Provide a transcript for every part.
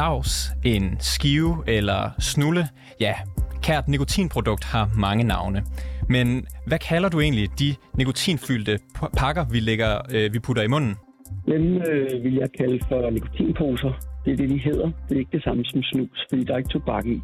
dags, en skive eller snulle. Ja, kært nikotinprodukt har mange navne. Men hvad kalder du egentlig de nikotinfyldte pakker, vi, lægger, øh, vi putter i munden? Dem øh, vil jeg kalde for nikotinposer. Det er det, de hedder. Det er ikke det samme som snus, fordi der er ikke tobak i.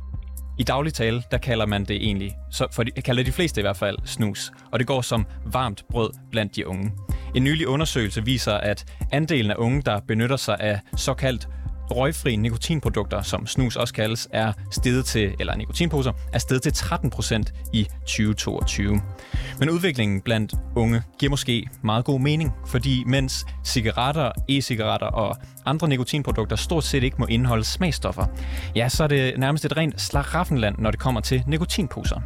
I daglig tale, der kalder man det egentlig, så for de, kalder de fleste i hvert fald, snus. Og det går som varmt brød blandt de unge. En nylig undersøgelse viser, at andelen af unge, der benytter sig af såkaldt røgfri nikotinprodukter, som snus også kaldes, er steget til, eller nikotinposer, er steget til 13 procent i 2022. Men udviklingen blandt unge giver måske meget god mening, fordi mens cigaretter, e-cigaretter og andre nikotinprodukter stort set ikke må indeholde smagstoffer, ja, så er det nærmest et rent slaraffenland, når det kommer til nikotinposer.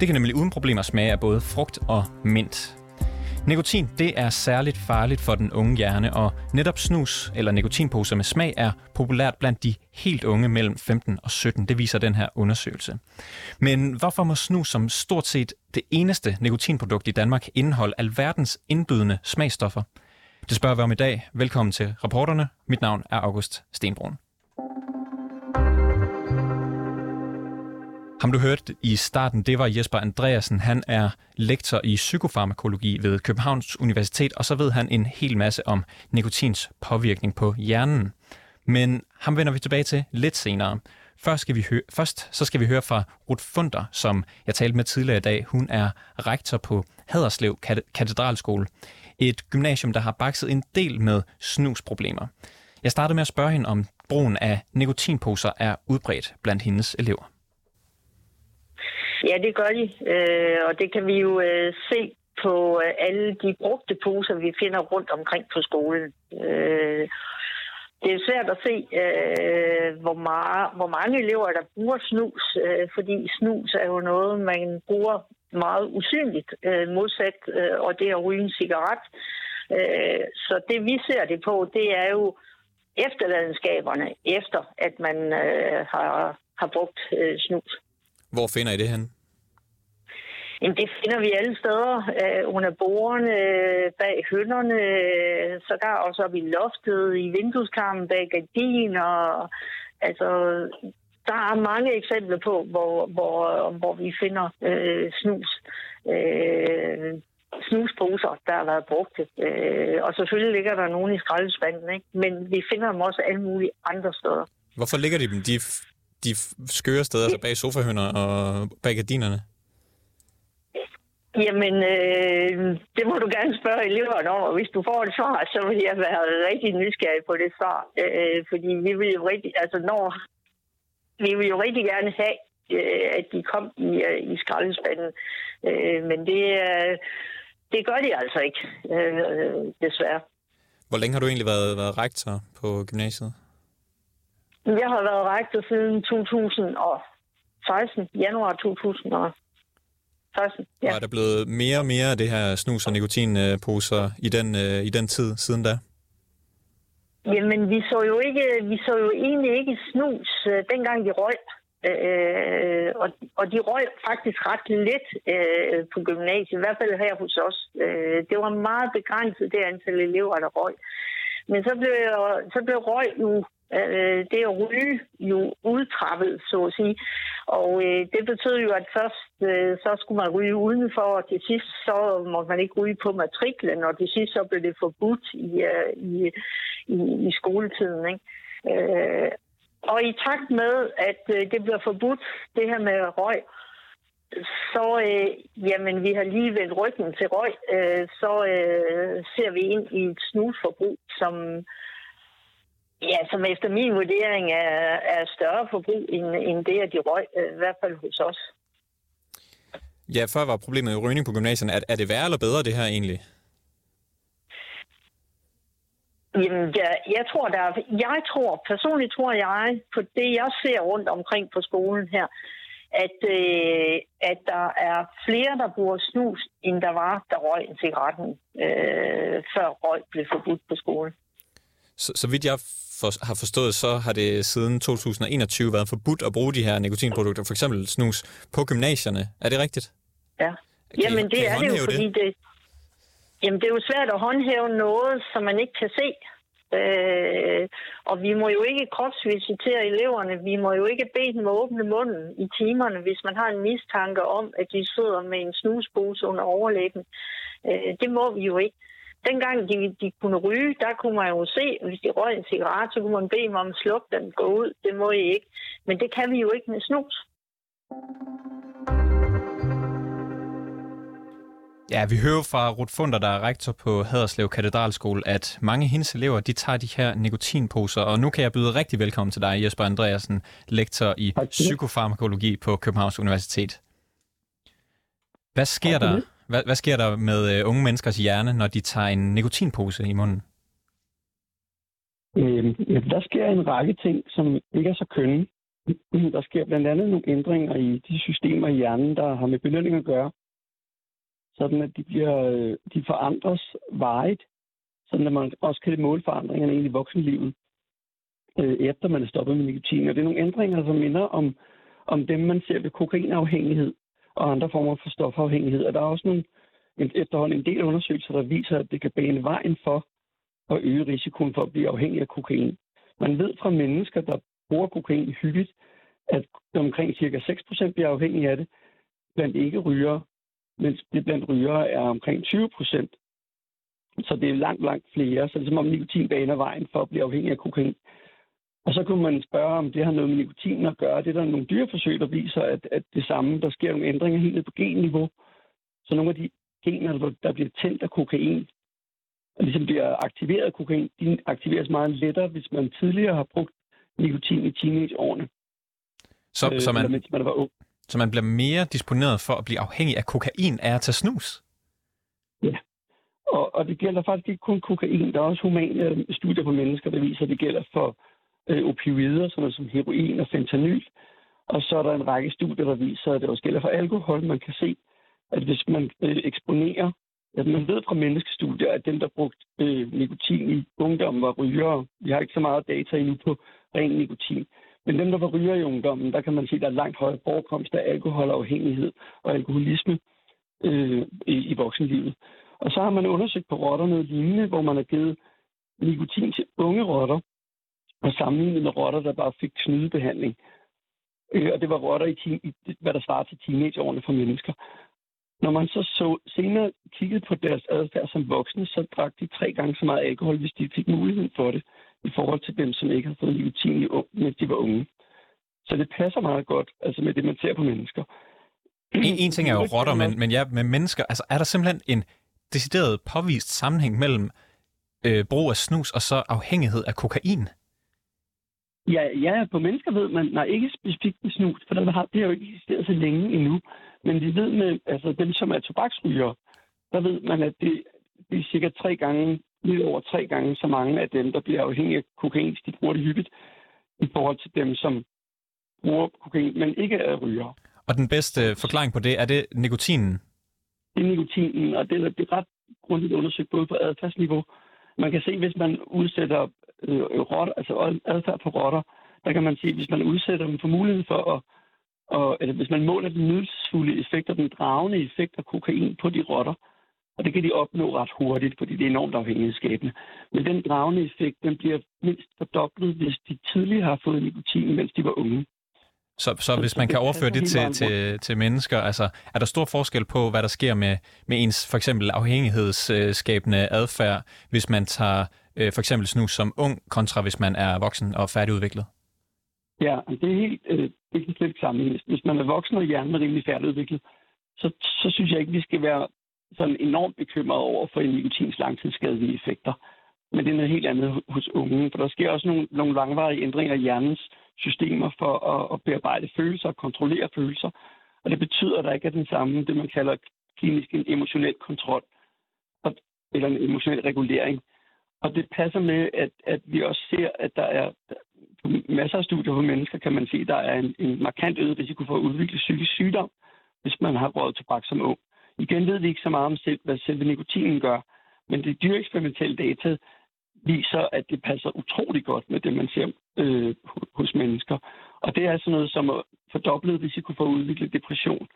Det kan nemlig uden problemer smage af både frugt og mint. Nikotin det er særligt farligt for den unge hjerne, og netop snus eller nikotinposer med smag er populært blandt de helt unge mellem 15 og 17. Det viser den her undersøgelse. Men hvorfor må snus som stort set det eneste nikotinprodukt i Danmark indeholde alverdens indbydende smagstoffer? Det spørger vi om i dag. Velkommen til reporterne. Mit navn er August Stenbrun. Ham du hørte i starten, det var Jesper Andreasen. Han er lektor i psykofarmakologi ved Københavns Universitet, og så ved han en hel masse om nikotins påvirkning på hjernen. Men ham vender vi tilbage til lidt senere. Først, skal vi høre, først så skal vi høre fra Ruth Funder, som jeg talte med tidligere i dag. Hun er rektor på Haderslev Katedralskole. Et gymnasium, der har bakset en del med snusproblemer. Jeg startede med at spørge hende, om brugen af nikotinposer er udbredt blandt hendes elever. Ja, det gør de, øh, og det kan vi jo øh, se på øh, alle de brugte poser, vi finder rundt omkring på skolen. Øh, det er svært at se, øh, hvor, meget, hvor mange elever, der bruger snus, øh, fordi snus er jo noget, man bruger meget usynligt øh, modsat, øh, og det er at ryge en cigaret. Øh, så det vi ser det på, det er jo efterladenskaberne, efter at man øh, har, har brugt øh, snus. Hvor finder I det hen? Jamen, det finder vi alle steder. Øh, under bordene, bag hønderne, sågar også op i loftet, i vindueskarmen, bag gardiner. Altså, der er mange eksempler på, hvor, hvor, hvor vi finder øh, snus. Øh, snusposer, der har været brugt. Øh, og selvfølgelig ligger der nogen i skraldespanden, ikke? men vi finder dem også alle mulige andre steder. Hvorfor ligger de dem de, de skøre steder, altså bag sofahønder og bag gardinerne? Jamen, øh, det må du gerne spørge eleverne om, og hvis du får et svar, så vil jeg være rigtig nysgerrig på det svar. Øh, fordi vi vil jo rigtig, altså når, vi vil jo rigtig gerne have, øh, at de kom i, øh, i skraldespanden. Øh, men det, øh, det gør de altså ikke, øh, desværre. Hvor længe har du egentlig været, været rektor på gymnasiet? Jeg har været rektor siden 2016, januar 2016 først. Ja. Og er der blevet mere og mere af det her snus- og nikotinposer i den, øh, i den tid siden da? Jamen, vi så jo, ikke, vi så jo egentlig ikke snus, øh, dengang de røg. Øh, og, og de røg faktisk ret lidt øh, på gymnasiet, i hvert fald her hos os. Øh, det var meget begrænset, det antal elever, der røg. Men så blev, så blev røg jo øh, det at ryge jo udtrappet, så at sige. Og øh, det betød jo, at først øh, så skulle man ryge udenfor, og til sidst så måtte man ikke ryge på matriklen, og til sidst så blev det forbudt i, øh, i, i, i skoletiden. Ikke? Øh, og i takt med, at øh, det bliver forbudt, det her med røg, så øh, jamen, vi har lige vendt ryggen til røg, øh, så øh, ser vi ind i et snusforbrug, som Ja, som efter min vurdering er, er større forbrug end, end det, at de røg, øh, i hvert fald hos os. Ja, før var problemet jo rygning på gymnasierne. Er, er det værre eller bedre, det her egentlig? Jamen, ja, jeg tror, der er, jeg tror, personligt tror jeg, på det, jeg ser rundt omkring på skolen her, at, øh, at der er flere, der bruger snus, end der var, der røg en cigaretten, øh, før røg blev forbudt på skolen. Så, så vidt jeg for, har forstået, så har det siden 2021 været forbudt at bruge de her nikotinprodukter, for eksempel snus, på gymnasierne. Er det rigtigt? Ja. Kan jamen, I, det er det jo, fordi det? det... Jamen, det er jo svært at håndhæve noget, som man ikke kan se. Øh, og vi må jo ikke kropsvisitere eleverne. Vi må jo ikke bede dem åbne munden i timerne, hvis man har en mistanke om, at de sidder med en snuspose under overlæben. Øh, det må vi jo ikke. Dengang de, de kunne ryge, der kunne man jo se, at hvis de røg en cigaret, så kunne man bede dem om at slukke den, gå ud. Det må I ikke. Men det kan vi jo ikke med snus. Ja, vi hører fra Ruth Funder, der er rektor på Haderslev Katedralskole, at mange af hendes elever, de tager de her nikotinposer. Og nu kan jeg byde rigtig velkommen til dig, Jesper Andreasen, lektor i psykofarmakologi på Københavns Universitet. Hvad sker der, hvad, hvad sker der med øh, unge menneskers hjerne, når de tager en nikotinpose i munden? Øh, der sker en række ting, som ikke er så kønne. Der sker blandt andet nogle ændringer i de systemer i hjernen, der har med belønning at gøre sådan at de, bliver, øh, de forandres varigt, sådan at man også kan måle forandringerne i voksenlivet, øh, efter man er stoppet med nikotin. Og det er nogle ændringer, som minder om, om dem, man ser ved kokainafhængighed og andre former for stofafhængighed. Og der er også nogle, efterhånden en del undersøgelser, der viser, at det kan bane vejen for at øge risikoen for at blive afhængig af kokain. Man ved fra mennesker, der bruger kokain hyppigt, at omkring cirka 6% bliver afhængige af det. Blandt ikke ryger mens det blandt rygere er omkring 20%. Så det er langt, langt flere. Så det er som om nikotin baner vejen for at blive afhængig af kokain. Og så kunne man spørge, om det har noget med nikotin at gøre. Det er der nogle dyreforsøg, der viser, at, at det samme, der sker nogle ændringer helt ned på genniveau. Så nogle af de gener, der bliver tændt af kokain, og ligesom bliver aktiveret af kokain, de aktiveres meget lettere, hvis man tidligere har brugt nikotin i teenageårene. Så, øh, så man, mens man var ung så man bliver mere disponeret for at blive afhængig af kokain af at tage snus. Ja, og, og det gælder faktisk ikke kun kokain. Der er også humane studier på mennesker, der viser, at det gælder for øh, opioider, sådan er som heroin og fentanyl. Og så er der en række studier, der viser, at det også gælder for alkohol. Man kan se, at hvis man øh, eksponerer, at man ved fra menneskestudier, at dem, der brugte øh, nikotin i ungdommen, var rygere. Vi har ikke så meget data endnu på ren nikotin. Men dem, der var rygere i ungdommen, der kan man se, at der er langt højere forekomst af alkoholafhængighed og alkoholisme øh, i, i voksenlivet. Og så har man undersøgt på rotter noget lignende, hvor man har givet nikotin til unge rotter, på sammenlignet med rotter, der bare fik snydebehandling. Øh, og det var rotter, i, teen, i hvad der svarer til teenageårene for mennesker. Når man så, så senere kiggede på deres adfærd som voksne, så drak de tre gange så meget alkohol, hvis de fik mulighed for det i forhold til dem, som ikke har fået nikotin, mens de var unge. Så det passer meget godt altså med det, man ser på mennesker. En, en ting er jo rotter, men, men ja, med mennesker, altså er der simpelthen en decideret påvist sammenhæng mellem øh, brug af snus og så afhængighed af kokain? Ja, ja, på mennesker ved man, nej, ikke specifikt med snus, for der har, det har jo ikke eksisteret så længe endnu. Men vi ved med altså dem, som er tobaksrygere, der ved man, at det, det er cirka tre gange lidt over tre gange så mange af dem, der bliver afhængige af kokain, de bruger det hyppigt, i forhold til dem, som bruger kokain, men ikke er ryger. Og den bedste forklaring på det, er det nikotinen? Det er nikotinen, og det er, det er ret grundigt undersøgt både på adfærdsniveau. Man kan se, hvis man udsætter Øh, øh, rotter, altså adfærd på rotter, der kan man se, hvis man udsætter dem for muligheden for at og, eller hvis man måler den nydelsesfulde effekt og den dragende effekt af kokain på de rotter, og det kan de opnå ret hurtigt, fordi det er enormt afhængighedsskabende. Men den dragende effekt, den bliver mindst fordoblet, hvis de tidligere har fået nikotin, mens de var unge. Så, så hvis man kan overføre det til, til, til mennesker, altså er der stor forskel på, hvad der sker med, med ens for eksempel afhængighedsskabende adfærd, hvis man tager øh, for eksempel snus som ung, kontra hvis man er voksen og færdigudviklet? Ja, det er helt øh, det kan slet ikke sammenlignes. Hvis man er voksen og hjernen er rimelig færdigudviklet, så, så synes jeg ikke, vi skal være sådan enormt bekymret over for nikotins langtidsskadelige effekter. Men det er noget helt andet hos unge, for der sker også nogle, nogle langvarige ændringer i hjernens systemer for at, at bearbejde følelser og kontrollere følelser. Og det betyder, at der ikke er den samme, det man kalder klinisk en emotionel kontrol, eller en emotionel regulering. Og det passer med, at, at vi også ser, at der er på masser af studier på mennesker, kan man se, der er en, en markant øget risiko for at udvikle psykisk sygdom, hvis man har røget tobak som ung. Igen ved vi ikke så meget om, selv, hvad selve nikotinen gør, men det dyreeksperimentelle data viser, at det passer utrolig godt med det, man ser øh, hos mennesker. Og det er altså noget som er fordoblet risiko for at udvikle depression.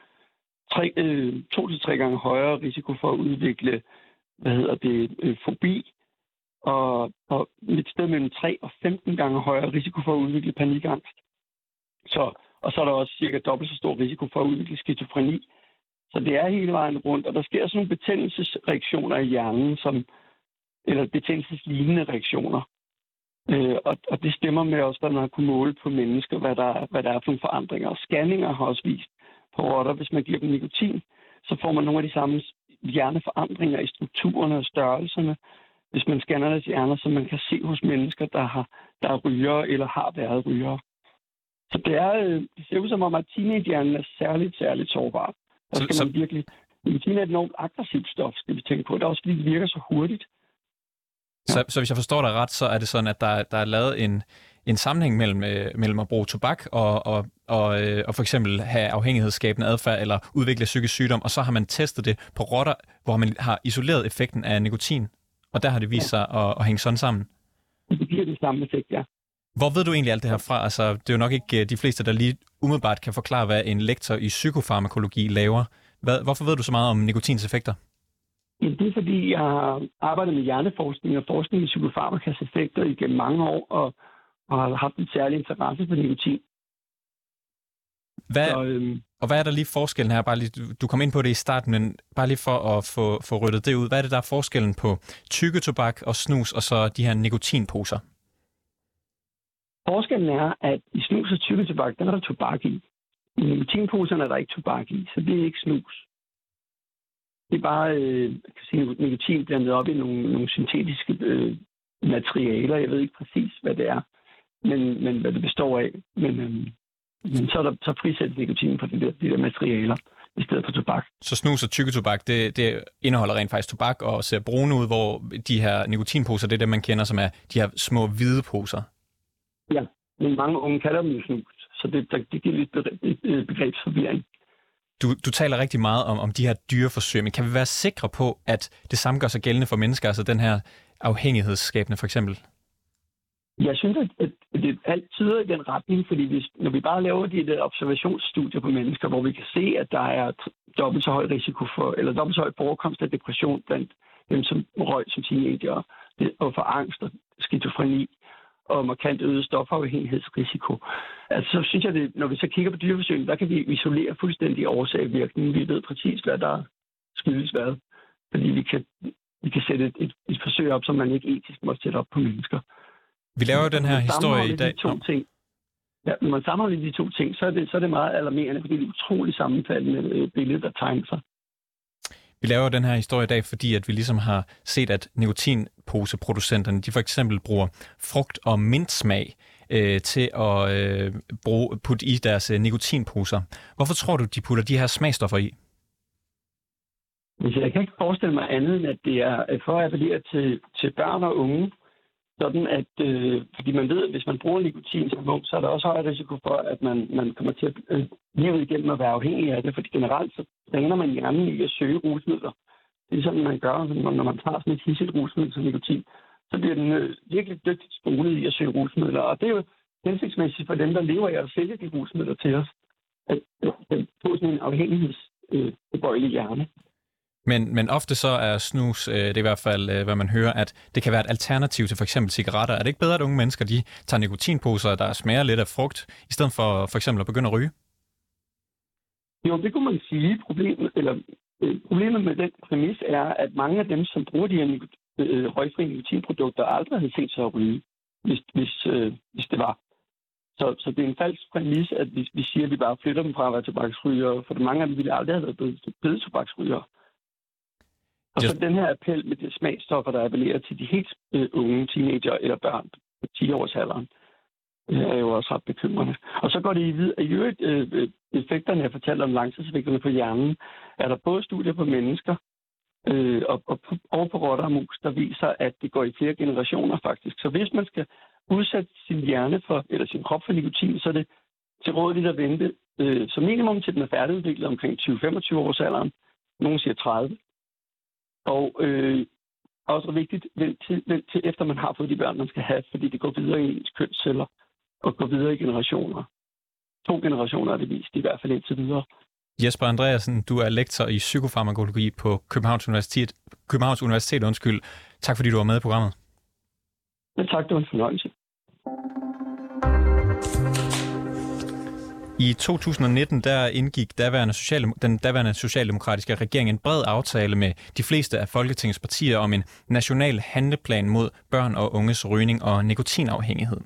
Tre, øh, to til tre gange højere risiko for at udvikle hvad hedder det, øh, fobi, og, og et sted mellem 3 og 15 gange højere risiko for at udvikle panikangst. Så, og så er der også cirka dobbelt så stor risiko for at udvikle skizofreni. Så det er hele vejen rundt, og der sker sådan nogle betændelsesreaktioner i hjernen, som, eller betændelseslignende reaktioner. Øh, og, og det stemmer med også, hvad man har kunnet måle på mennesker, hvad der, hvad der er for nogle forandringer. Og scanninger har også vist på rotter, hvis man giver dem nikotin, så får man nogle af de samme hjerneforandringer i strukturerne og størrelserne, hvis man scanner deres hjerner, som man kan se hos mennesker, der, har, der er rygere eller har været rygere. Så det, er, øh, det ser ud som om, at teenagehjernen er særligt, særligt sårbar. Der skal så, man virkelig... Nikotin er et enormt aggressivt stof, skal vi tænke på. Det er også fordi, det virker så hurtigt. Ja. Så, så hvis jeg forstår dig ret, så er det sådan, at der, der er lavet en, en sammenhæng mellem, øh, mellem at bruge tobak og, og, og, øh, og for eksempel have afhængighedsskabende adfærd eller udvikle psykisk sygdom, og så har man testet det på rotter, hvor man har isoleret effekten af nikotin, og der har det vist sig at, at hænge sådan sammen. Det giver den samme effekt, ja. Hvor ved du egentlig alt det her fra? Altså, det er jo nok ikke øh, de fleste, der lige umiddelbart kan forklare, hvad en lektor i psykofarmakologi laver. Hvad, hvorfor ved du så meget om nikotins effekter? Jamen, det er fordi, jeg har arbejdet med hjerneforskning og forskning i psykofarmakas effekter igennem mange år, og, og har haft en særlig interesse for nikotin. Hvad, så, øhm, og hvad er der lige forskellen her? Bare lige, du kom ind på det i starten, men bare lige for at få, få ryddet det ud. Hvad er det, der er forskellen på tykketobak og snus, og så de her nikotinposer? Forskellen er, at i snus og tykketobak, der er der tobak i. I nikotinposerne er der ikke tobak i, så det er ikke snus. Det er bare øh, kan sige, nikotin blandet op i nogle, nogle syntetiske øh, materialer. Jeg ved ikke præcis, hvad det er, men, men hvad det består af. Men, øh, men så, er der, så frisættes nikotin på de der, de der materialer i stedet for tobak. Så snus og tykketobak, det, det indeholder rent faktisk tobak og ser brune ud, hvor de her nikotinposer, det er det, man kender som er de her små hvide poser. Ja, men mange unge kalder dem snus, så det, det giver lidt begrebsforvirring. Du, du taler rigtig meget om, om de her dyreforsøg, men kan vi være sikre på, at det samme gør sig gældende for mennesker, altså den her afhængighedsskabende for eksempel? Jeg synes, at, det alt tyder i den retning, fordi hvis, når vi bare laver de der observationsstudier på mennesker, hvor vi kan se, at der er dobbelt så høj risiko for, eller dobbelt så høj forekomst af depression blandt dem, som røg som teenager, og for angst og skizofreni, og markant øget stofafhængighedsrisiko. Altså, så synes jeg, at når vi så kigger på dyreforsøgene, der kan vi isolere fuldstændig årsag-virkningen. Vi ved præcis, hvad der skyldes hvad. Fordi vi kan, vi kan sætte et, et, et forsøg op, som man ikke etisk må sætte op på mennesker. Vi laver den her historie i dag. De to ting, ja, når man sammenholder de to ting, så er det, så er det meget alarmerende, fordi det er et utroligt sammenfaldende øh, billede, der tegner sig. Vi laver den her historie i dag, fordi at vi ligesom har set, at nikotinposeproducenterne, de for eksempel bruger frugt- og mintsmag øh, til at øh, bruge, putte i deres øh, nikotinposer. Hvorfor tror du, de putter de her smagstoffer i? Jeg kan ikke forestille mig andet, end at det er øh, for at appellere til, til børn og unge, sådan at, øh, fordi man ved, at hvis man bruger nikotin som ung, så er der også høj risiko for, at man, man kommer til at øh, livet igennem at være afhængig af det, fordi generelt så træner man hjernen i at søge rusmidler. Det er sådan, man gør, når man tager sådan et hisset rusmiddel som nikotin, så bliver den øh, virkelig dygtigt spolet i at søge rusmidler. Og det er jo hensigtsmæssigt for dem, der lever af at sælge de rusmidler til os, at, at, at få sådan en afhængighedsbebøjelig øh, hjerne. Men, men ofte så er snus, øh, det er i hvert fald, øh, hvad man hører, at det kan være et alternativ til for eksempel cigaretter. Er det ikke bedre, at unge mennesker de tager nikotinposer, der smager lidt af frugt, i stedet for for eksempel at begynde at ryge? Jo, det kunne man sige. Problemet, eller, øh, problemet med den præmis er, at mange af dem, som bruger de her øh, røgfri nikotinprodukter, aldrig har set sig at ryge, hvis, hvis, øh, hvis det var. Så, så det er en falsk præmis, at vi, vi siger, at vi bare flytter dem fra at være tobaksrygere, for mange af dem ville aldrig have været blevet tobaksryger. Og så den her appel med de smagstoffer, der appellerer til de helt øh, unge teenager eller børn på 10 års alderen, øh, er jo også ret bekymrende. Og så går det i videre. I øvrigt, øh, effekterne, jeg fortalte om langtidseffekterne på hjernen, er der både studier på mennesker øh, og, og, og på rotter og mus, der viser, at det går i flere generationer faktisk. Så hvis man skal udsætte sin hjerne for, eller sin krop for nikotin, så er det til rådet at vente øh, som minimum til den er færdigudviklet omkring 20-25 års alderen. Nogle siger 30. Og øh, også vigtigt, vent til, vent til efter man har fået de børn, man skal have, fordi det går videre i ens kønsceller og går videre i generationer. To generationer er det vist, i hvert fald indtil videre. Jesper Andreasen, du er lektor i psykofarmakologi på Københavns Universitet. Københavns Universitet, undskyld. Tak fordi du var med i programmet. Men tak, det var en fornøjelse. I 2019 der indgik daværende social, den daværende socialdemokratiske regering en bred aftale med de fleste af Folketingets partier om en national handleplan mod børn og unges rygning og nikotinafhængighed.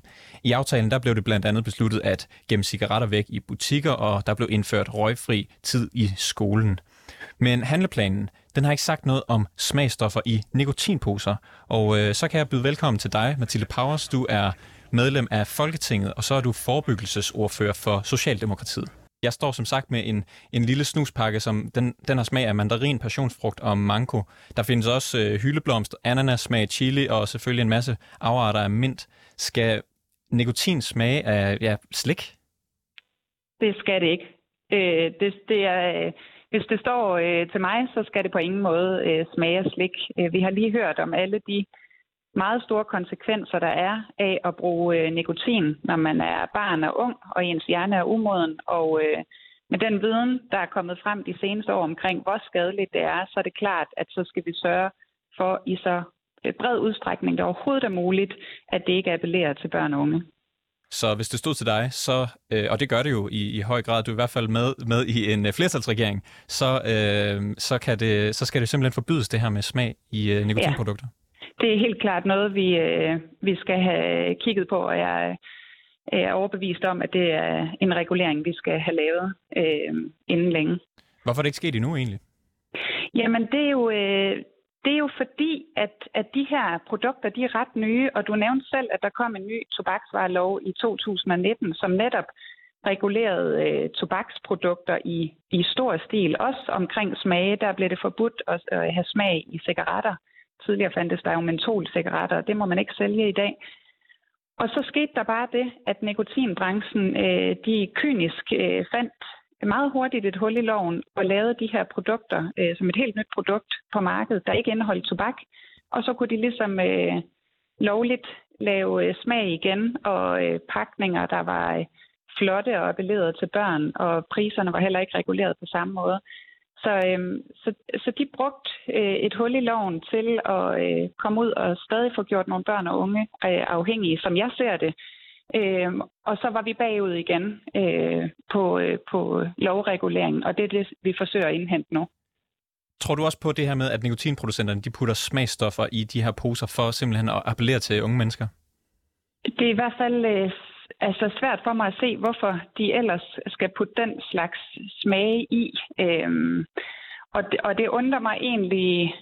I aftalen der blev det blandt andet besluttet at gemme cigaretter væk i butikker, og der blev indført røgfri tid i skolen. Men handleplanen den har ikke sagt noget om smagstoffer i nikotinposer, og øh, så kan jeg byde velkommen til dig, Mathilde Powers. Du er medlem af Folketinget, og så er du forebyggelsesordfører for Socialdemokratiet. Jeg står som sagt med en, en lille snuspakke, som den, den har smag af mandarin, passionsfrugt og mango. Der findes også øh, hyldeblomst, ananas, smag chili og selvfølgelig en masse afarter af mint. Skal nikotin smage af ja, slik? Det skal det ikke. Øh, det, det er, øh, hvis det står øh, til mig, så skal det på ingen måde øh, smage af slik. Øh, vi har lige hørt om alle de meget store konsekvenser, der er af at bruge øh, nikotin, når man er barn og ung, og ens hjerne er umoden. Og øh, med den viden, der er kommet frem de seneste år omkring, hvor skadeligt det er, så er det klart, at så skal vi sørge for i så øh, bred udstrækning, der overhovedet er muligt, at det ikke appellerer til børn og unge. Så hvis det stod til dig, så, øh, og det gør det jo i, i høj grad, du er i hvert fald med, med i en øh, flertalsregering, så, øh, så, kan det, så skal det simpelthen forbydes det her med smag i øh, nikotinprodukter. Det er helt klart noget, vi, øh, vi skal have kigget på, og jeg er overbevist om, at det er en regulering, vi skal have lavet øh, inden længe. Hvorfor er det ikke sket endnu egentlig? Jamen, det er jo, øh, det er jo fordi, at, at de her produkter, de er ret nye, og du nævnte selv, at der kom en ny tobaksvarelov i 2019, som netop regulerede øh, tobaksprodukter i, i stor stil. Også omkring smage, der blev det forbudt at øh, have smag i cigaretter. Tidligere fandtes der jo mentolcigaretter, og det må man ikke sælge i dag. Og så skete der bare det, at nikotinbranchen øh, de kynisk øh, fandt meget hurtigt et hul i loven og lavede de her produkter øh, som et helt nyt produkt på markedet, der ikke indeholdt tobak. Og så kunne de ligesom øh, lovligt lave øh, smag igen og øh, pakninger, der var øh, flotte og appellerede til børn, og priserne var heller ikke reguleret på samme måde. Så, øhm, så, så de brugte øh, et hul i loven til at øh, komme ud og stadig få gjort nogle børn og unge øh, afhængige, som jeg ser det. Øhm, og så var vi bagud igen øh, på, øh, på lovreguleringen, og det er det, vi forsøger at indhente nu. Tror du også på det her med, at nikotinproducenterne de putter smagstoffer i de her poser for simpelthen at appellere til unge mennesker? Det er i hvert fald øh, altså svært for mig at se, hvorfor de ellers skal putte den slags smage i. Øhm, og, det, og det undrer mig egentlig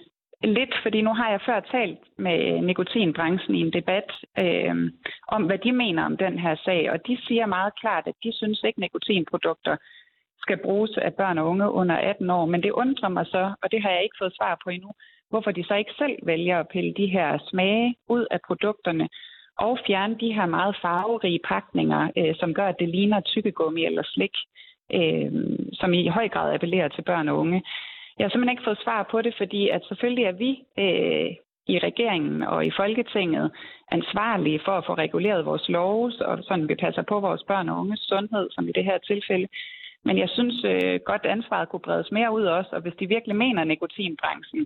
lidt, fordi nu har jeg før talt med nikotinbranchen i en debat øhm, om, hvad de mener om den her sag, og de siger meget klart, at de synes ikke, nikotinprodukter skal bruges af børn og unge under 18 år. Men det undrer mig så, og det har jeg ikke fået svar på endnu, hvorfor de så ikke selv vælger at pille de her smage ud af produkterne, og fjerne de her meget farverige pakninger, øh, som gør, at det ligner tykkegummi eller slik, øh, som i høj grad appellerer til børn og unge. Jeg har simpelthen ikke fået svar på det, fordi at selvfølgelig er vi øh, i regeringen og i Folketinget ansvarlige for at få reguleret vores love, og sådan vi passer på vores børn og unges sundhed, som i det her tilfælde. Men jeg synes øh, godt, ansvaret kunne bredes mere ud også, og hvis de virkelig mener nikotinbranchen,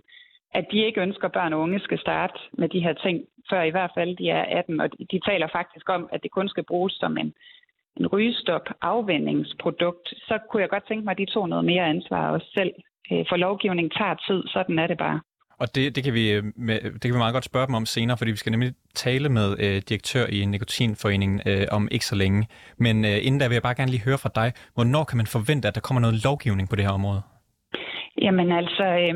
at de ikke ønsker, at børn og unge skal starte med de her ting, før i hvert fald de er 18. Og de taler faktisk om, at det kun skal bruges som en, en rygestop afvendingsprodukt. Så kunne jeg godt tænke mig, at de tog noget mere ansvar også selv. Øh, for lovgivning tager tid, sådan er det bare. Og det, det, kan vi, øh, det kan vi meget godt spørge dem om senere, fordi vi skal nemlig tale med øh, direktør i Nikotinforeningen øh, om ikke så længe. Men øh, inden da vil jeg bare gerne lige høre fra dig, hvornår kan man forvente, at der kommer noget lovgivning på det her område? Jamen altså, øh,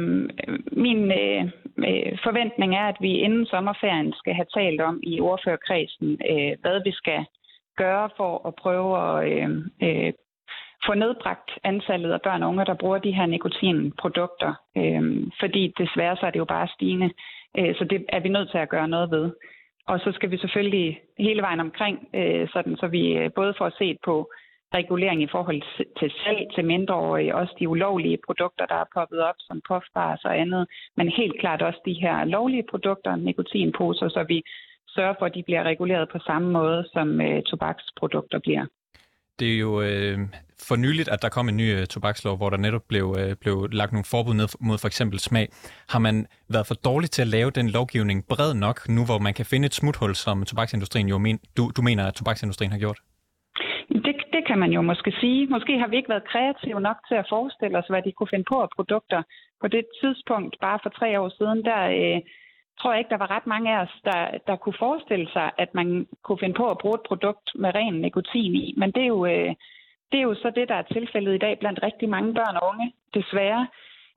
min øh, øh, forventning er, at vi inden sommerferien skal have talt om i ordførerkredsen, øh, hvad vi skal gøre for at prøve at øh, øh, få nedbragt antallet af børn og unge, der bruger de her nikotinprodukter. Øh, fordi desværre så er det jo bare stigende. Øh, så det er vi nødt til at gøre noget ved. Og så skal vi selvfølgelig hele vejen omkring, øh, sådan, så vi øh, både får set på regulering i forhold til salg til mindreårige, også de ulovlige produkter, der er poppet op, som puffbars og andet, men helt klart også de her lovlige produkter, nikotinposer, så vi sørger for, at de bliver reguleret på samme måde, som øh, tobaksprodukter bliver. Det er jo øh, for nyligt, at der kom en ny øh, tobakslov, hvor der netop blev, øh, blev lagt nogle forbud ned mod for eksempel smag. Har man været for dårlig til at lave den lovgivning bred nok, nu hvor man kan finde et smuthul, som tobaksindustrien jo men, du, du mener, at tobaksindustrien har gjort? Kan man jo måske sige. Måske har vi ikke været kreative nok til at forestille os, hvad de kunne finde på af produkter. På det tidspunkt, bare for tre år siden, der øh, tror jeg ikke, der var ret mange af os, der, der kunne forestille sig, at man kunne finde på at bruge et produkt med ren nikotin i. Men det er jo, øh, det er jo så det, der er tilfældet i dag blandt rigtig mange børn og unge, desværre.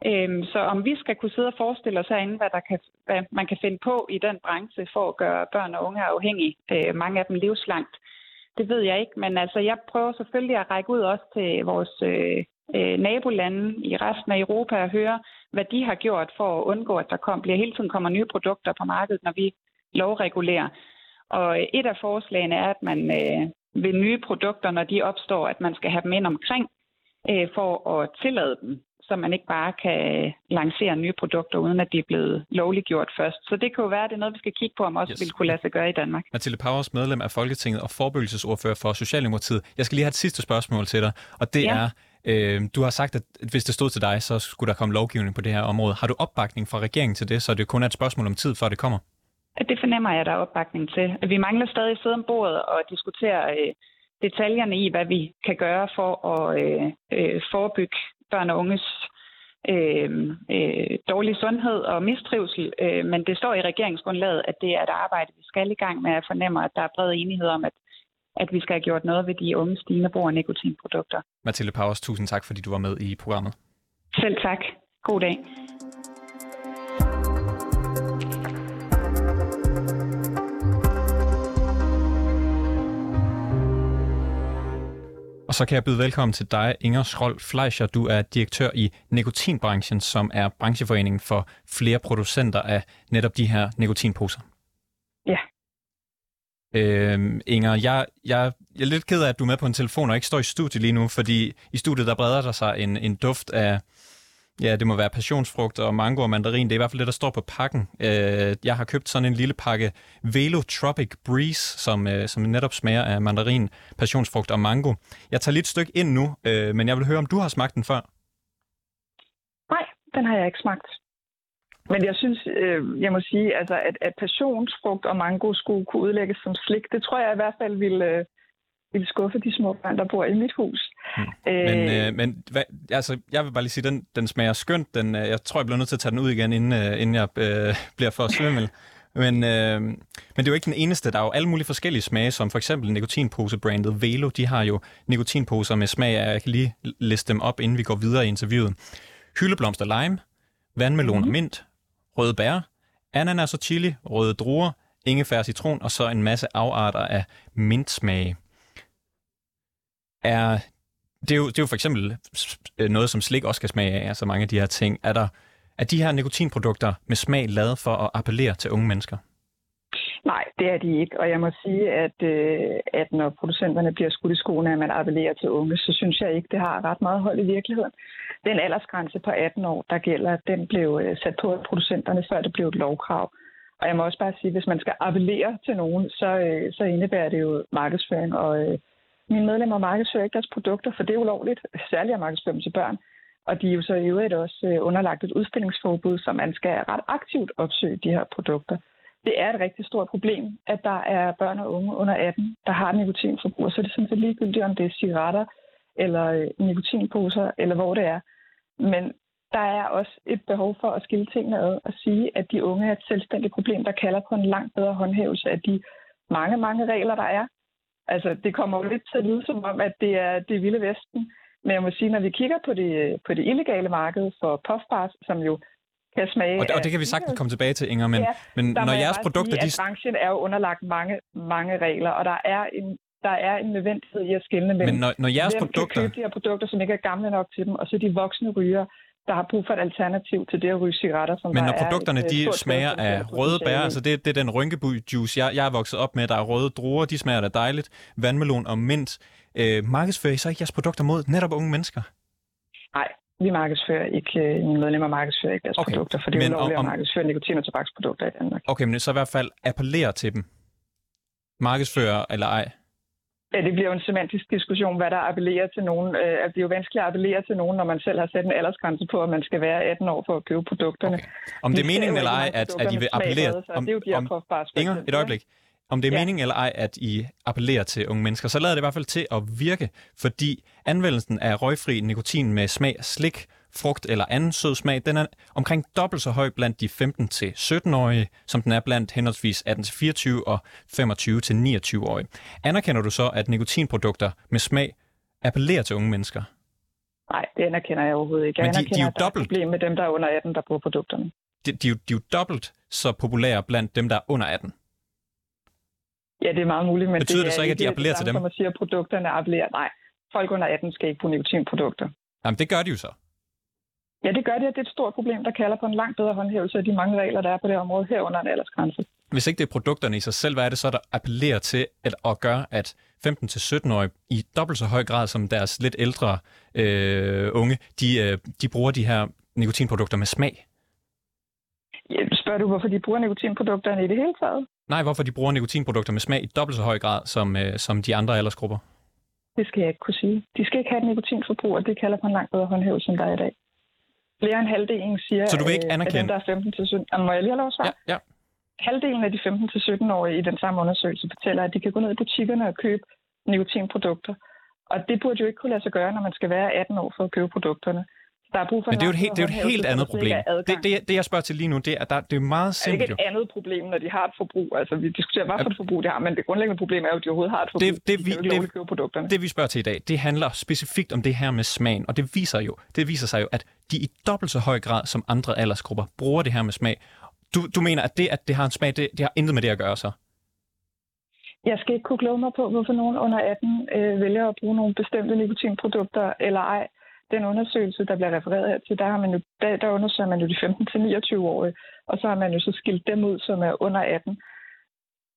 Øhm, så om vi skal kunne sidde og forestille os herinde, hvad, der kan, hvad man kan finde på i den branche for at gøre børn og unge afhængige, øh, mange af dem livslangt, det ved jeg ikke. Men altså, jeg prøver selvfølgelig at række ud også til vores øh, øh, nabolande i resten af Europa og høre, hvad de har gjort for at undgå, at der kom, bliver hele tiden kommer nye produkter på markedet, når vi lovregulerer. Og et af forslagene er, at man øh, ved nye produkter, når de opstår, at man skal have dem ind omkring øh, for at tillade dem, så man ikke bare kan lancere nye produkter, uden at de er blevet lovliggjort først. Så det kan jo være, at det er noget, vi skal kigge på, om også yes. vil kunne lade sig gøre i Danmark. Mathilde Powers, medlem af Folketinget og forebyggelsesordfører for Socialdemokratiet. Jeg skal lige have et sidste spørgsmål til dig, og det ja. er, øh, du har sagt, at hvis det stod til dig, så skulle der komme lovgivning på det her område. Har du opbakning fra regeringen til det, så det kun er et spørgsmål om tid, før det kommer? Det fornemmer jeg, at der er opbakning til. Vi mangler stadig at sidde om bordet og diskutere øh, detaljerne i, hvad vi kan gøre for at øh, øh, forebygge børn og unges øh, øh, dårlig sundhed og mistrivsel. Øh, men det står i regeringsgrundlaget, at det er et arbejde, vi skal i gang med. Jeg fornemmer, at der er bred enighed om, at, at vi skal have gjort noget ved de unge stigende brug af nikotinprodukter. Mathilde Powers, tusind tak, fordi du var med i programmet. Selv tak. God dag. Og så kan jeg byde velkommen til dig, Inger Schrold Fleischer. Du er direktør i nikotinbranchen, som er brancheforeningen for flere producenter af netop de her nikotinposer. Ja. Øhm, Inger, jeg, jeg, jeg er lidt ked af, at du er med på en telefon og ikke står i studiet lige nu, fordi i studiet der breder der sig en, en duft af Ja, det må være passionsfrugt og mango og mandarin. Det er i hvert fald det, der står på pakken. Øh, jeg har købt sådan en lille pakke Velo Tropic Breeze, som, øh, som netop smager af mandarin, passionsfrugt og mango. Jeg tager lige et stykke ind nu, øh, men jeg vil høre, om du har smagt den før? Nej, den har jeg ikke smagt. Men jeg synes, øh, jeg må sige, altså, at, at passionsfrugt og mango skulle kunne udlægges som slik, det tror jeg i hvert fald ville, øh, ville skuffe de små børn, der bor i mit hus. Hmm. Men, øh, men hvad, altså, jeg vil bare lige sige, den, den smager skønt. Den, øh, jeg tror, jeg bliver nødt til at tage den ud igen, inden, øh, inden jeg øh, bliver for svimmel. Men, øh, men det er jo ikke den eneste. Der er jo alle mulige forskellige smage, som for eksempel nikotinpose-brandet Velo. De har jo nikotinposer med smag af, jeg kan lige liste dem op, inden vi går videre i interviewet. Hyldeblomster lime, vandmelon og mint, røde bær, ananas og chili, røde druer, ingefær citron og så en masse afarter af mintsmage er, det, er jo, det er jo for eksempel øh, noget, som slik også kan smage af, altså mange af de her ting. Er, der, er de her nikotinprodukter med smag lavet for at appellere til unge mennesker? Nej, det er de ikke. Og jeg må sige, at, øh, at når producenterne bliver skudt i skoene, at man appellerer til unge, så synes jeg ikke, det har ret meget hold i virkeligheden. Den aldersgrænse på 18 år, der gælder, den blev øh, sat på af producenterne, før det blev et lovkrav. Og jeg må også bare sige, at hvis man skal appellere til nogen, så, øh, så indebærer det jo markedsføring og, mine medlemmer markedsfører ikke deres produkter, for det er ulovligt, særligt at markedsføre dem til børn. Og de er jo så i øvrigt også øh, underlagt et udstillingsforbud, så man skal ret aktivt opsøge de her produkter. Det er et rigtig stort problem, at der er børn og unge under 18, der har nikotinforbrug, så er det sådan set ligegyldigt, om det er cigaretter eller øh, nikotinposer, eller hvor det er. Men der er også et behov for at skille tingene ad og sige, at de unge er et selvstændigt problem, der kalder på en langt bedre håndhævelse af de mange, mange regler, der er, Altså, det kommer jo lidt til at lyde som om, at det er det vilde vesten. Men jeg må sige, når vi kigger på det, på det illegale marked for puffbars, som jo kan smage... Og det, og det kan vi sagtens komme tilbage til, Inger, men, ja, men når jeres produkter... Sige, de... at branchen er jo underlagt mange, mange regler, og der er en der er en nødvendighed i at skille mellem, Men når, når jeres hvem produkter... kan købe de her produkter, som ikke er gamle nok til dem, og så de voksne ryger, der har brug for et alternativ til det at ryge cigaretter. Som Men når produkterne et, de smager af røde bær, altså det, det er den rynkeby-juice, jeg, jeg er vokset op med, der er røde druer, de smager da dejligt, vandmelon og mint. Øh, markedsfører I så ikke jeres produkter mod netop unge mennesker? Nej, vi markedsfører ikke, øh, mine medlemmer markedsfører ikke deres okay. produkter, for det er ulovligt om, at markedsføre nikotin- og tobaksprodukter i Danmark. Okay, men så i hvert fald appellere til dem. Markedsfører eller ej? Ja, det bliver jo en semantisk diskussion, hvad der appellerer til nogen. Øh, det er jo vanskeligt at appellere til nogen, når man selv har sat en aldersgrænse på, at man skal være 18 år for at købe produkterne. Okay. Om det er meningen eller ej, at, at I vil appellere... Om, det er jo de om, Inger, et øjeblik. Om det er ja. meningen eller ej, at I appellerer til unge mennesker, så lader det i hvert fald til at virke, fordi anvendelsen af røgfri nikotin med smag af slik, frugt eller anden sød smag, den er omkring dobbelt så høj blandt de 15-17-årige, som den er blandt henholdsvis 18-24 og 25-29-årige. Anerkender du så, at nikotinprodukter med smag appellerer til unge mennesker? Nej, det anerkender jeg overhovedet ikke. Jeg Men de, de er jo at dobbelt... problem med dem, der er under 18, der bruger produkterne. De, de, er jo, de er jo dobbelt så populære blandt dem, der er under 18. Ja, det er meget muligt, men Betyder det, det så ikke, at de appellerer til dem? Som at sige, at produkterne appellerer. Nej, folk under 18 skal ikke bruge nikotinprodukter. Jamen, det gør de jo så. Ja, det gør det, det er et stort problem, der kalder på en langt bedre håndhævelse af de mange regler, der er på det område herunder en aldersgrænse. Hvis ikke det er produkterne i sig selv, hvad er det så, der appellerer til at, at gøre, at 15-17-årige i dobbelt så høj grad som deres lidt ældre øh, unge, de, øh, de bruger de her nikotinprodukter med smag? Ja, spørger du, hvorfor de bruger nikotinprodukterne i det hele taget? Nej, hvorfor de bruger nikotinprodukter med smag i dobbelt så høj grad som, øh, som de andre aldersgrupper? Det skal jeg ikke kunne sige. De skal ikke have et nikotinforbrug, og det kalder på en langt bedre håndhævelse, end der er i dag. Flere end halvdelen siger, Så du vil ikke anerkende? at dem, der er 15 til 17... Må jeg lige have lov at svare? Ja, ja. Halvdelen af de 15-17-årige i den samme undersøgelse fortæller, at de kan gå ned i butikkerne og købe nikotinprodukter. Og det burde jo ikke kunne lade sig gøre, når man skal være 18 år for at købe produkterne. Der er brug for Men det er jo et, helt, det er et helt andet problem. Det, det, det, jeg spørger til lige nu, det er, der, det er meget simpelt. Det er ikke et andet problem, når de har et forbrug. Altså, vi diskuterer, hvad for et forbrug de har, men det grundlæggende problem er jo, at de overhovedet har et forbrug. Det, det, vi, de det, købe produkterne. det, vi spørger til i dag, det handler specifikt om det her med smagen, og det viser jo, det viser sig jo, at de i dobbelt så høj grad som andre aldersgrupper bruger det her med smag. Du, du mener, at det, at det har en smag, det, det har intet med det at gøre så? Jeg skal ikke kunne kloge mig på, hvorfor nogen under 18 øh, vælger at bruge nogle bestemte nikotinprodukter eller ej den undersøgelse, der bliver refereret her til, der, har man jo, der, der undersøger man jo de 15-29-årige, og så har man jo så skilt dem ud, som er under 18.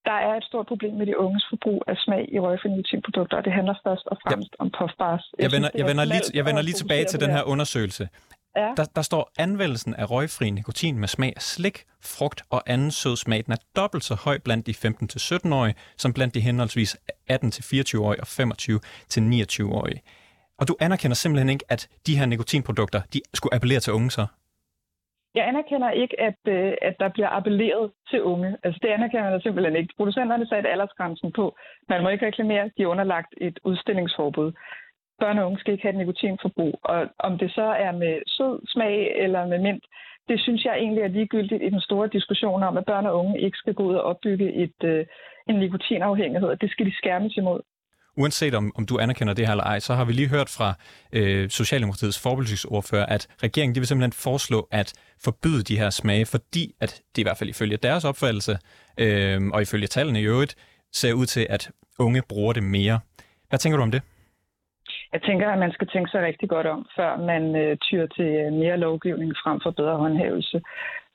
Der er et stort problem med de unges forbrug af smag i røgfri nikotinprodukter, og det handler først og fremmest ja. om puffbars. Jeg, jeg, vender, jeg, vender lige, jeg vender lige tilbage til den her undersøgelse. Ja. Der, der står, anvendelsen af røgfri nikotin med smag af slik, frugt og anden sød smag, den er dobbelt så høj blandt de 15-17-årige, som blandt de henholdsvis 18-24-årige og 25-29-årige. Og du anerkender simpelthen ikke, at de her nikotinprodukter, de skulle appellere til unge så? Jeg anerkender ikke, at, øh, at der bliver appelleret til unge. Altså det anerkender jeg simpelthen ikke. Producenterne satte aldersgrænsen på. Man må ikke reklamere, de er underlagt et udstillingsforbud. Børn og unge skal ikke have et nikotinforbrug. Og om det så er med sød smag eller med mint, det synes jeg egentlig er ligegyldigt i den store diskussion om, at børn og unge ikke skal gå ud og opbygge et, øh, en nikotinafhængighed. Det skal de skærmes imod uanset om, om du anerkender det her eller ej, så har vi lige hørt fra øh, Socialdemokratiets forbudelsesordfører, at regeringen de vil simpelthen foreslå at forbyde de her smage, fordi at det i hvert fald ifølge deres opfattelse, øh, og ifølge tallene i øvrigt, ser ud til, at unge bruger det mere. Hvad tænker du om det? Jeg tænker, at man skal tænke sig rigtig godt om, før man øh, tyr til øh, mere lovgivning frem for bedre håndhævelse.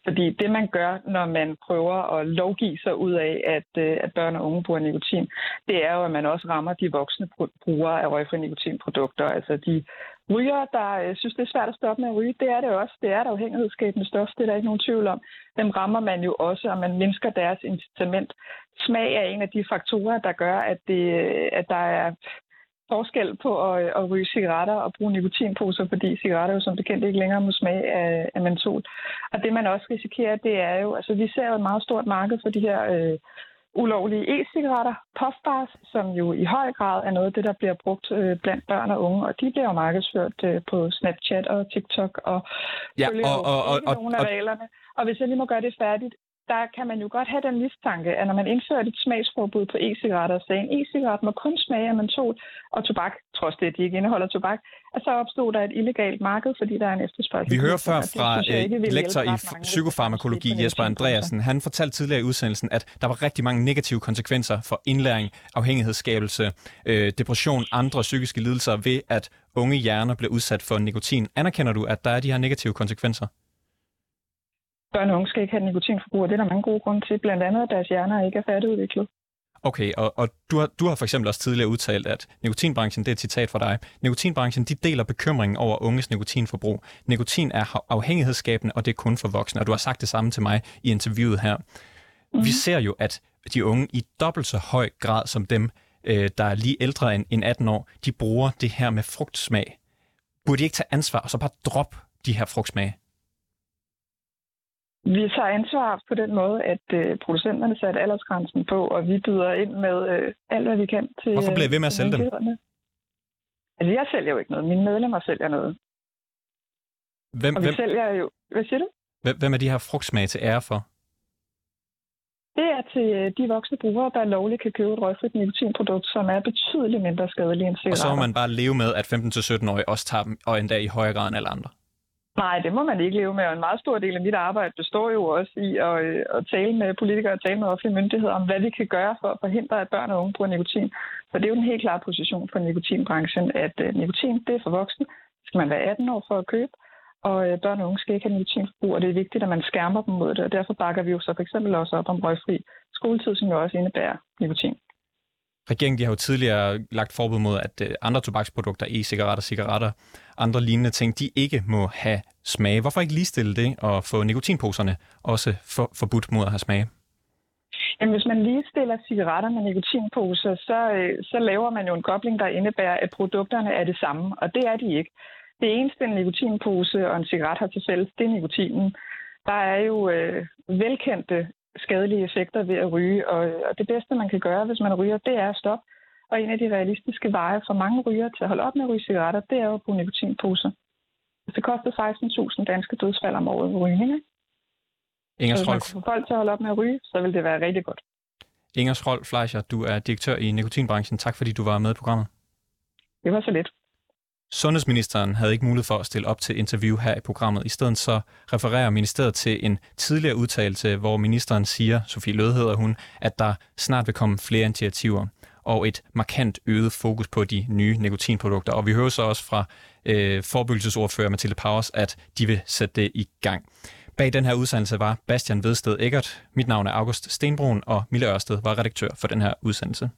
Fordi det, man gør, når man prøver at lovgive sig ud af, at, øh, at børn og unge bruger nikotin, det er jo, at man også rammer de voksne brugere af røgfri nikotinprodukter. Altså de rygere, der øh, synes, det er svært at stoppe med at ryge, det er det også. Det er et afhængighedsskabende stof, det er der ikke nogen tvivl om. Dem rammer man jo også, og man mindsker deres incitament. Smag er en af de faktorer, der gør, at, det, øh, at der er forskel på at, at ryge cigaretter og bruge nikotinposer, fordi cigaretter jo som bekendt ikke længere må smage af, af mentol. Og det man også risikerer, det er jo, altså vi ser jo et meget stort marked for de her øh, ulovlige e-cigaretter, puffbars, som jo i høj grad er noget af det, der bliver brugt øh, blandt børn og unge, og de bliver jo markedsført øh, på Snapchat og TikTok og ja, følger og, og, og, nogle af og, reglerne. Og hvis jeg lige må gøre det færdigt, der kan man jo godt have den mistanke, at når man indfører et smagsforbud på e-cigaretter, så en e-cigaret må kun smage af mentol og tobak, trods det, at de ikke indeholder tobak, og så opstod der et illegalt marked, fordi der er en efterspørgsel. Vi hører før fra øh, lektor i psykofarmakologi Jesper Andreasen. Han fortalte tidligere i udsendelsen, at der var rigtig mange negative konsekvenser for indlæring, afhængighedsskabelse, øh, depression, andre psykiske lidelser ved, at unge hjerner blev udsat for nikotin. Anerkender du, at der er de her negative konsekvenser? Børn og unge skal ikke have nikotinforbrug, og det er der mange gode grunde til. Blandt andet, at deres hjerner ikke er færdigudviklet. Okay, og, og du, har, du har for eksempel også tidligere udtalt, at nikotinbranchen, det er et citat fra dig, nikotinbranchen de deler bekymringen over unges nikotinforbrug. Nikotin er afhængighedsskabende, og det er kun for voksne, og du har sagt det samme til mig i interviewet her. Mm. Vi ser jo, at de unge i dobbelt så høj grad som dem øh, der er lige ældre end, end 18 år, de bruger det her med frugtsmag. Burde de ikke tage ansvar og så bare droppe de her frugtsmage? Vi tager ansvar på den måde, at øh, producenterne satte aldersgrænsen på, og vi byder ind med øh, alt, hvad vi kan til Hvorfor bliver I ved med at til sælge dem? Altså, jeg sælger jo ikke noget. Mine medlemmer sælger noget. Hvem, Og vi hvem, sælger jo... Hvad siger du? hvem, hvem er de her frugtsmage til ære for? Det er til øh, de voksne brugere, der lovligt kan købe et røgfrit nikotinprodukt, som er betydeligt mindre skadelige end Og cigaretter. så må man bare leve med, at 15-17-årige også tager dem, og endda i højere grad end alle andre. Nej, det må man ikke leve med, og en meget stor del af mit arbejde består jo også i at, øh, at tale med politikere og tale med offentlige myndigheder om, hvad vi kan gøre for at forhindre, at børn og unge bruger nikotin. For det er jo en helt klar position for nikotinbranchen, at øh, nikotin det er for voksne. Det skal man være 18 år for at købe, og øh, børn og unge skal ikke have nikotinforbrug, og det er vigtigt, at man skærmer dem mod det, og derfor bakker vi jo så for eksempel også op om røgfri skoletid, som jo også indebærer nikotin. Regeringen de har jo tidligere lagt forbud mod, at øh, andre tobaksprodukter, e-cigaretter, cigaretter, andre lignende ting, de ikke må have smage. Hvorfor ikke ligestille det og få nikotinposerne også for, forbudt mod at have smage? Jamen, hvis man lige stiller cigaretter med nikotinposer, så, øh, så laver man jo en kobling, der indebærer, at produkterne er det samme, og det er de ikke. Det eneste, en nikotinpose og en cigaret har til fælles, det er nikotinen. Der er jo øh, velkendte skadelige effekter ved at ryge, og, og det bedste, man kan gøre, hvis man ryger, det er at stoppe. Og en af de realistiske veje for mange ryger til at holde op med at ryge cigaretter, det er jo at bruge nikotinposer. Det koster 16.000 danske dødsfald om året ved rygning. ikke? Inger Så hvis man kunne få folk til at holde op med at ryge, så vil det være rigtig godt. Inger Schrolf Fleischer, du er direktør i nikotinbranchen. Tak fordi du var med i programmet. Det var så lidt. Sundhedsministeren havde ikke mulighed for at stille op til interview her i programmet. I stedet så refererer ministeriet til en tidligere udtalelse, hvor ministeren siger, Sofie Løde hedder hun, at der snart vil komme flere initiativer og et markant øget fokus på de nye nikotinprodukter. Og vi hører så også fra øh, forebyggelsesordfører Mathilde Powers, at de vil sætte det i gang. Bag den her udsendelse var Bastian Vedsted Eggert. Mit navn er August Stenbrun, og Mille Ørsted var redaktør for den her udsendelse.